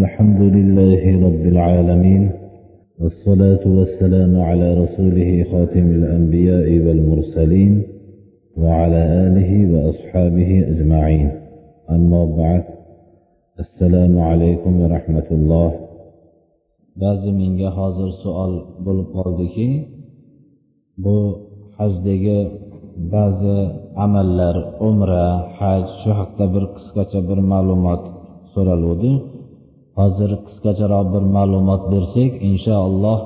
الحمد لله رب العالمين والصلاة والسلام على رسوله خاتم الأنبياء والمرسلين وعلى آله وأصحابه أجمعين. أما بعد السلام عليكم ورحمة الله. ba'zi menga hozir savol bo'lib qoldiki bu hajdagi ba'zi amallar umra haj shu haqida bir qisqacha bir ma'lumot so'raluvdi hozir qisqacharoq bir ma'lumot bersak inshaalloh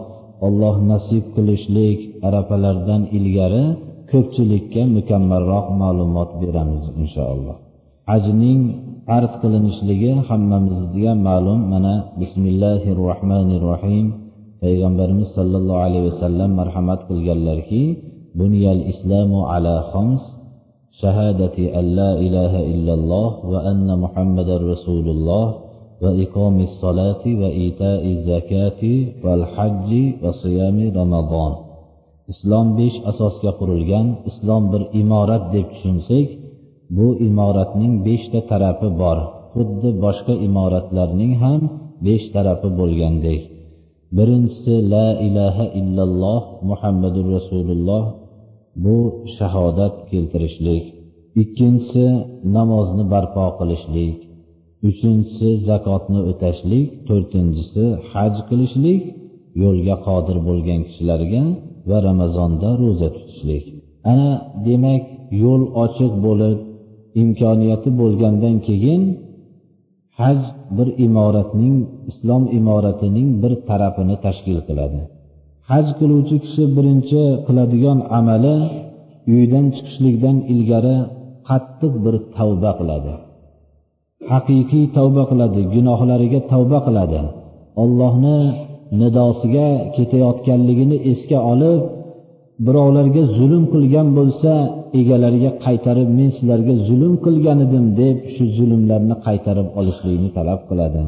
alloh nasib qilishlik arafalardan ilgari ko'pchilikka mukammalroq ma'lumot beramiz inshaalloh. Hajning farz qilinishligi hammamizga ma'lum. Mana bismillahi rohmanir rohim payg'ambarimiz sollallohu alayhi vasallam marhamat qilganlarki bunyal islamu ala xoms shahadati an la ilaha illalloh va anna muhammadar rasululloh va الصلاة وإيتاء va والحج zakati رمضان hajji va islom besh asosga qurilgan islom bir imorat deb tushunsak bu imoratning beshta tarafi bor. Xuddi boshqa imoratlarning ham besh tarafi bo'lgandek. Birinchisi la ilaha illalloh muhammadu rasululloh bu shahodat keltirishlik. Ikkinchisi namozni barpo qilishlik. Uchinchisi zakotni o'tashlik. To'rtinchisi haj qilishlik. Yo'lga qodir bo'lgan kishilarga va ramazonda ro'za tutishlik. Ana demak yo'l ochiq bo'lib imkoniyati bo'lgandan keyin haj bir imoratning islom imoratining bir tarafini tashkil qiladi. Haj qiluvchi kishi birinchi qiladigan amali uydan chiqishlikdan ilgari qattiq bir tavba qiladi. Haqiqiy tavba qiladi gunohlariga tavba qiladi. Ollohni nidosiga ketayotganligini esga olib birovlarga zulm qilgan bo'lsa egalariga qaytarib men sizlarga zulm qilgan edim deb shu zulmlarni qaytarib olishlikni talab qiladi.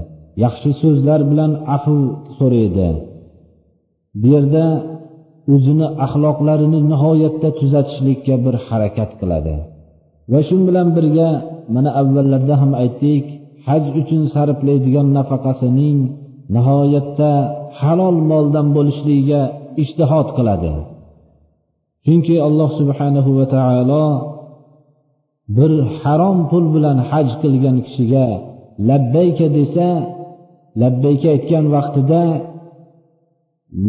Yaxshi so'zlar bilan afv so'raydi. Bu yerda o'zini axloqlarini nihoyatda tuzatishlikka bir harakat qiladi. Va shu bilan birga mana avvallarda ham aytdik haj uchun sarflaydigan nafaqasining nihoyatda halol moldan bo'lishligiga ishtihod qiladi. Chunki alloh subhanahu va taolo bir harom pul bilan haj qilgan kishiga labbayka desa labbayka aytgan vaqtida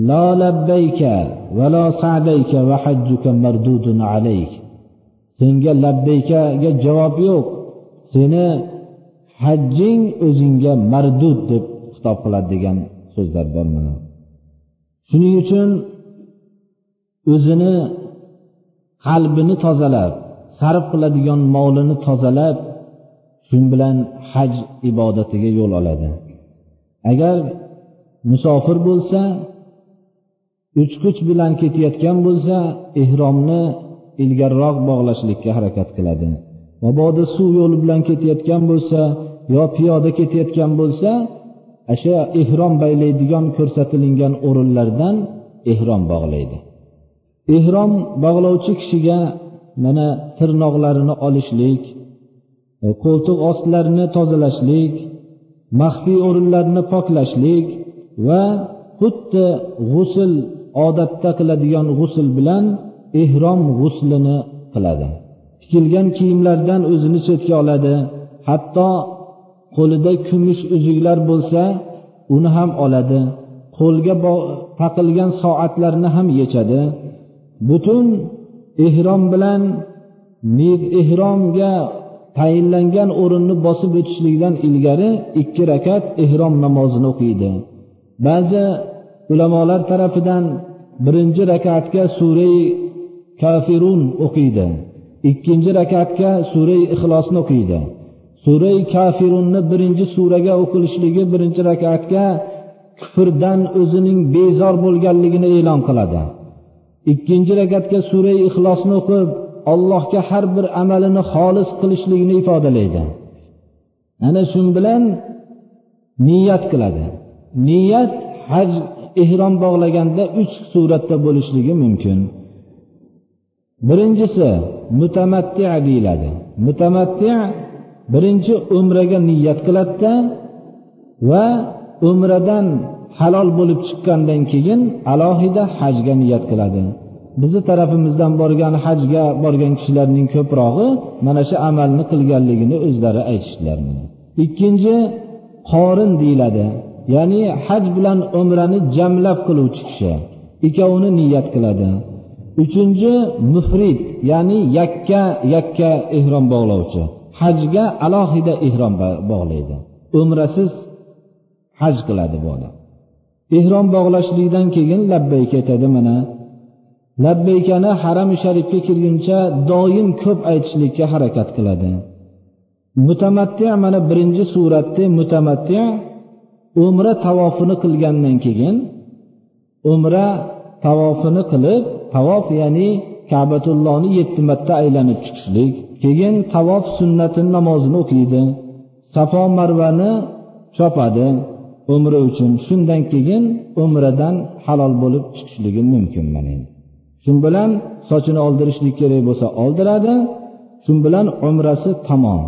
la labbayka va la sadayka va hajjuka mardudun alayk. Senga labbaykaga javob yo'q. Seni hajjing o'zingga mardud deb xitob qiladi degan so'zlar bor mana. Shuning uchun o'zini qalbini tozalab sarf qiladigan molini tozalab shu bilan haj ibodatiga yo'l oladi. Agar musofir bo'lsa uchquch bilan ketayotgan bo'lsa ehromni ilgariroq bog'lashlikka harakat qiladi. Mabodo suv yo'li bilan ketayotgan bo'lsa yo piyoda ketayotgan bo'lsa o'sha ehrom baylaydigan ko'rsatilingan o'rinlardan ehrom bog'laydi. Ehrom bog'lovchi kishiga mana tirnoqlarini olishlik qo'ltiq ostlarini tozalashlik maxfiy o'rinlarni poklashlik va xuddi g'usl odatda qiladigan g'usl bilan ehrom g'uslini qiladi. Tikilgan kiyimlardan o'zini chetga oladi. Hatto qo'lida kumush uzuklar bo'lsa uni ham oladi. Qo'lga taqilgan soatlarni ham yechadi. Butun ehrom bilan ehromga tayinlangan o'rinni bosib o'tishlikdan ilgari ikki rakat ehrom namozini o'qiydi. Ba'zi ulamolar tarafidan birinchi rakatga surai kafirun o'qiydi. Ikkinchi rakatga surai ixlosni o'qiydi. Surai kafirunni birinchi suraga o'qilishligi birinchi rakatga kufrdan o'zining bezor bo'lganligini e'lon qiladi. Ikkinchi rakatga surai ixlosni o'qib allohga har bir amalini xolis qilishligini ifodalaydi. Ana shu bilan niyat qiladi. Niyat haj ehrom bog'laganda uch suratda bo'lishligi mumkin. Birinchisi mutamatti deyiladi. Mutamatti birinchi umraga niyat qiladida va umradan halol bo'lib chiqqandan keyin alohida hajga niyat qiladi. Bizni tarafimizdan borgan hajga borgan kishilarning ko'prog'i mana shu amalni qilganligini o'zlari aytishdilar ikkinchi qorin deyiladi. Ya'ni haj bilan umrani jamlab qiluvchi kishi ikkovini niyat qiladi. Uchinchi mufrid ya'ni yakka yakka ehrom bog'lovchi. Hajga alohida ehrom bog'laydi. Umrasiz haj qiladi bu odam. Ehrom bog'lashlikdan keyin labbayk aytadi mana. Labbaykani harami sharifga kirguncha doim ko'p aytishlikka harakat qiladi. Mutamatti mana birinchi suratda mutamatti umra tavofini qilgandan keyin umra tavofini qilib tavof ya'ni kabatullohni yetti marta aylanib chiqishlik. Keyin tavof sunnati namozini o'qiydi. Safo marvani chopadi. Umra uchun. Shundan keyin umradan halol bo'lib chiqishligi mumkin mana. Endi shu bilan sochini oldirishlik kerak bo'lsa oldiradi. Shu bilan umrasi tamom.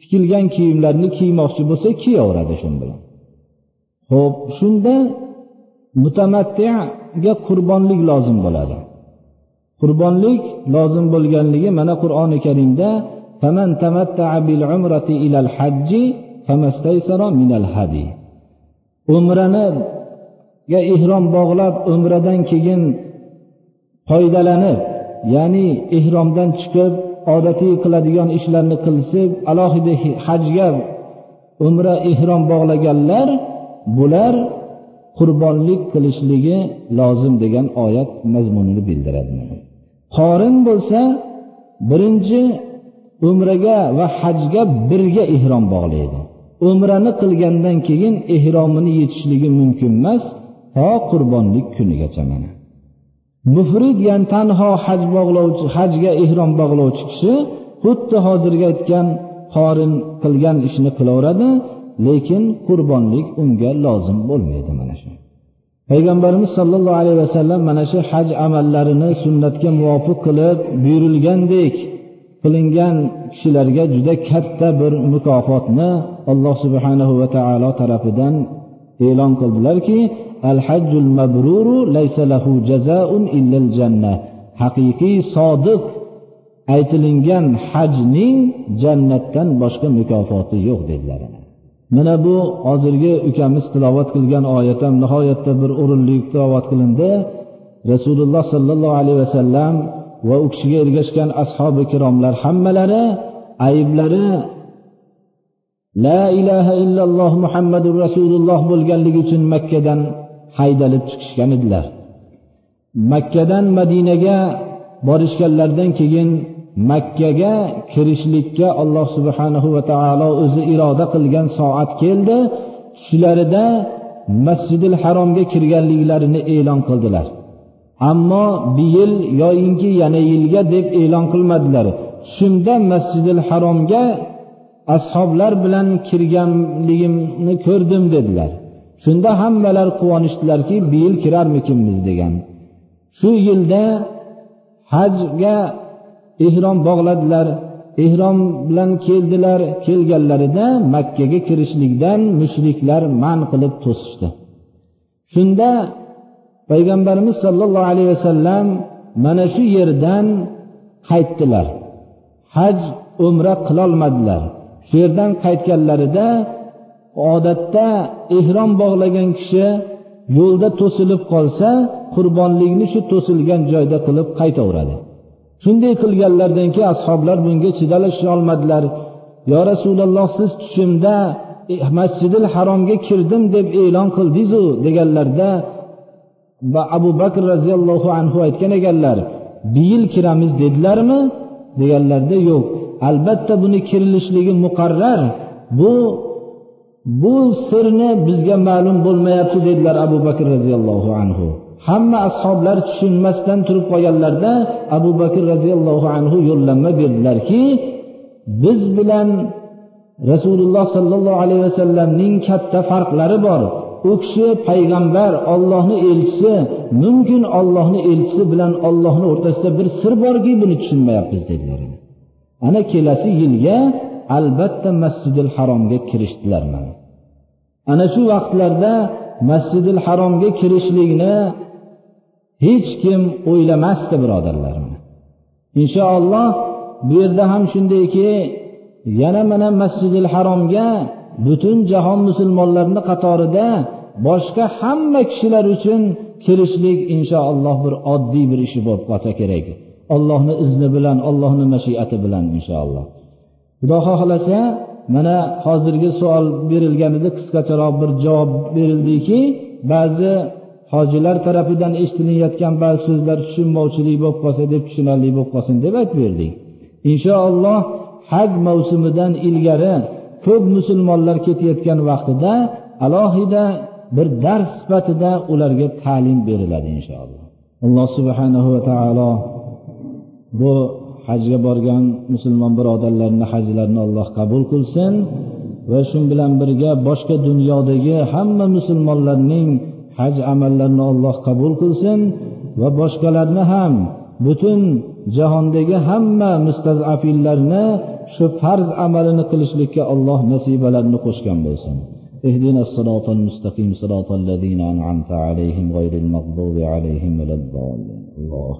Tikilgan kiyimlarni kiymoqchi bo'lsa kiyaveradi shu bilan. Ho'p shunda mutamattiga qurbonlik lozim bo'ladi. Qurbonlik lozim bo'lganligi mana qur'oni karimda faman tamatta'a bil umrati ilal hajji minal hadi. Umraniga ihrom bog'lab umradan keyin foydalanib ya'ni ihromdan chiqib odatiy qiladigan ishlarni qilsib alohida hajga umra ihrom bog'laganlar bular qurbonlik qilishligi lozim degan oyat mazmunini bildiradi. Qorin bo'lsa birinchi umraga va hajga birga ehrom bog'laydi. Umrani qilgandan keyin ehromini yetishligi mumkin emas to qurbonlik kunigacha mana. Mufrid ya'ni tanho haj bog'lovchi hajga ehrom bog'lovchi kishi xuddi hozirgi aytgan qorin qilgan ishni qilaveradi. Lekin qurbonlik unga lozim bo'lmaydi mana shu. Payg'ambarimiz sollallohu alayhi vasallam mana shu haj amallarini sunnatga muvofiq qilib buyurilgandek qilingan kishilarga juda katta bir mukofotni alloh subhanahu va taolo tarafidan e'lon qildilarki al hajjul mabruru laysa lahu jazaun illal janna. Haqiqiy sodiq aytilingan hajning jannatdan boshqa mukofoti yo'q dedilar. Mana bu hozirgi ukamiz tilovat qilgan oyat ham nihoyatda bir o'rinli tilovat qilindi. Rasululloh sollallohu alayhi vasallam va u kishiga ergashgan ashobi kiromlar hammalari ayblari la ilaha illalloh muhammadu rasululloh bo'lganligi uchun makkadan haydalib chiqishgan edilar. Makkadan madinaga borishganlaridan keyin makkaga kirishlikka alloh subhanahu va taolo o'zi iroda qilgan soat keldi. Tushlarida masjidil haromga kirganliklarini e'lon qildilar. Ammo bu yil yoyinki yana yilga deb e'lon qilmadilar. Shunda masjidil haromga ashoblar bilan kirganligimni ko'rdim dedilar. Shunda hammalar quvonishdilarki bu yil kirarmikinmiz degan. Shu yilda hajga ehrom bog'ladilar ehrom bilan keldilar kelganlarida makkaga kirishlikdan mushriklar man qilib to'sishdi. Shunda payg'ambarimiz sollallohu alayhi vasallam mana shu yerdan qaytdilar. Haj umra qilolmadilar. Shu yerdan qaytganlarida odatda ehrom bog'lagan kishi yo'lda to'silib qolsa qurbonlikni shu to'silgan joyda qilib qaytaveradi. Shunday qilganlaridan keyin ashoblar bunga chidasholmadilar yo rasululloh siz tushimda e, masjidil haromga kirdim deb e'lon qildingizu deganlarda va abu bakr roziyallohu anhu aytgan ekanlar bu yil kiramiz dedilarmi? deganlarda yo'q albatta buni kirilishligi muqarrar. Bu bu sirni bizga ma'lum bo'lmayapti dedilar abu bakr roziyallohu anhu. Hamma ashoblar tushunmasdan turib qolganlarida abu bakr roziyallohu anhu yo'llanma berdilarki biz bilan rasululloh sollallohu alayhi vasallamning katta farqlari bor. U kishi payg'ambar ollohni elchisi. Mumkin ollohni elchisi bilan ollohni o'rtasida bir sir borki buni tushunmayapmiz dedilar. Ana kelasi yilga albatta masjidil haromga kirishdilar mana ana shu vaqtlarda masjidil haromga kirishlikni hech kim o'ylamasdi birodarlarim. Inshaalloh bu yerda ham shundayki yana mana masjidil haromga butun jahon musulmonlarini qatorida boshqa hamma kishilar uchun kirishlik inshaalloh bir oddiy bir ish bo'lib qolsa kerak. Ollohni izni bilan ollohni mashiati bilan inshaalloh. Xudo xohlasa mana hozirgi savol berilgan edi qisqacharoq bir javob berildiki ba'zi hojilar tarafidan eshitilayotgan ba'zi so'zlar tushunmovchilik bo'lib qolsa deb tushunarli bo'lib qolsin deb aytib berdik. Inshaalloh haj mavsumidan ilgari ko'p musulmonlar ketayotgan vaqtida alohida bir dars sifatida ularga ta'lim beriladi inshaalloh. Alloh subhanahu va taolo bu hajga borgan musulmon birodarlarni hajlarini alloh qabul qilsin va shu bilan birga boshqa dunyodagi hamma musulmonlarning haj amallarini alloh qabul qilsin va boshqalarni ham butun jahondagi hamma mustazafillarni shu farz amalini qilishlikka alloh nasibalarini qo'shgan bo'lsin اهدنا الصراط المستقيم صراط الذين أنعمت عليهم غير المغضوب عليهم ولا الضالين الله